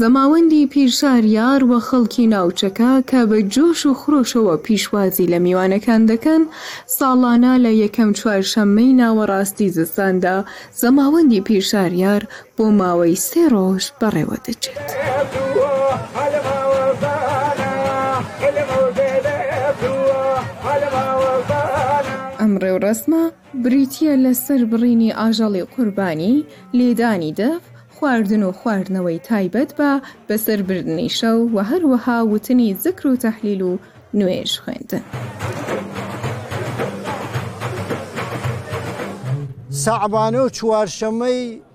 زەماوەندی پیر شاریار و خەڵکی ناوچەکە کە بە جۆش و خرۆشەوە پیشوازی لە میوانەکان دەکەن، ساڵانە لە یەکەم چوارشەممەی ناوەڕاستی زستاندا زەماوەندی پیر شاریار بۆ ماوەی سێ ڕۆژ بەڕێوە دەچێت. ئەم ڕێوڕەسمە بریتییە لە سەربڕینی ئاژەڵی قوربانی، لێدانی دەف، خواردن و خواردنەوەی تایبەت بە بەسەربردنی شەو و هەروەها وتنی زکر و تەحلیل و نوێژ خوێندن. سەعبانە و چوارشەممەی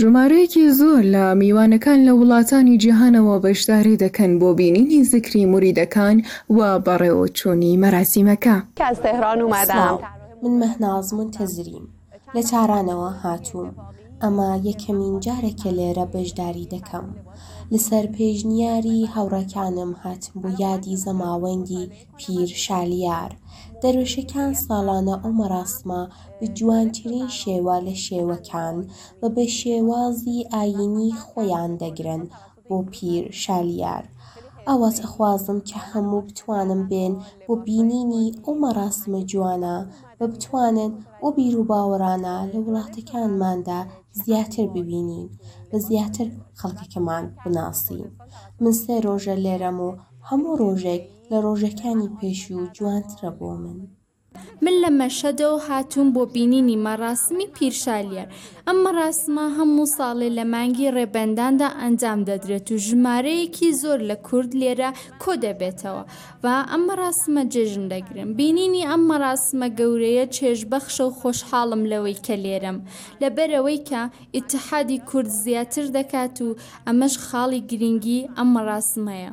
ژمارەیەکی زۆر لە میوانەکان لە وڵاتانی جیهانەوە بەشداری دەکەن بۆ بینینی زکری موریدەکان و بەڕێوەچوونی مەراسیمەکە. سڵاو، من مەهناز مونتەزریم. لە تارانەوە هاتووم ئەمە یەکەمین جارە کە لێرە بەژداری دەکەم لسەر پێشنیاری هاوڕێکانم هاتم بۆ یادی زەماوەندی پیر شالیار دەروێشەکان ساڵانە ئەو مەراسمە بە جوانترین شێوە لە شێوەکان و بە شێوازی ئاینی خۆیان دەگرن بۆ پیر شالیار ئاوات ئەخوازم کە هەموو بتوانم بێن بۆ بینینی ئەو مەراسمە جوانە بە بتوانن ئەو بیروباوەرانە لە وڵاتەکانماندا زیاتر ببینین و زیاتر خەڵکەکەمان بناسین من سێ ڕۆژە لێرەم و هەموو ڕۆژێک لە ڕۆژەکانی پێشوو جوانترە بۆ من. من لە مەشەدەوە هاتووم بۆ بینینی مەراسمی پیرشالیار، ئەم مەراسمە هەموو ساڵێ لە مانگی ڕێبەنداندا ئەنجام دەدرێت و ژمارەیەکی زۆر لە کورد لێرە کۆ دەبێتەوە و ئەم مەراسمە جێژن دەگرن، بینینی ئەم مەراسمە گەورەیە چێژبەخشە و خۆشحاڵم لەوەی کە لێرەم، لەبەرئەوەی کە ئیتحادی کورد زیاتر دەکات و ئەمەش خاڵی گرینگی ئەم مەراسمەیە.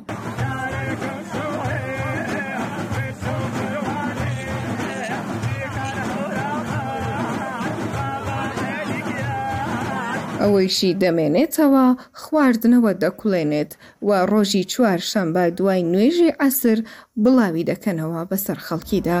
ئەوەیشی دەمێنێتەوە خواردنەوە دەکوڵێنێت و ڕۆژی چوارشەممە دوای نوێژی عەسر بڵاوی دەکەنەوە بەسەر خەڵکیدا.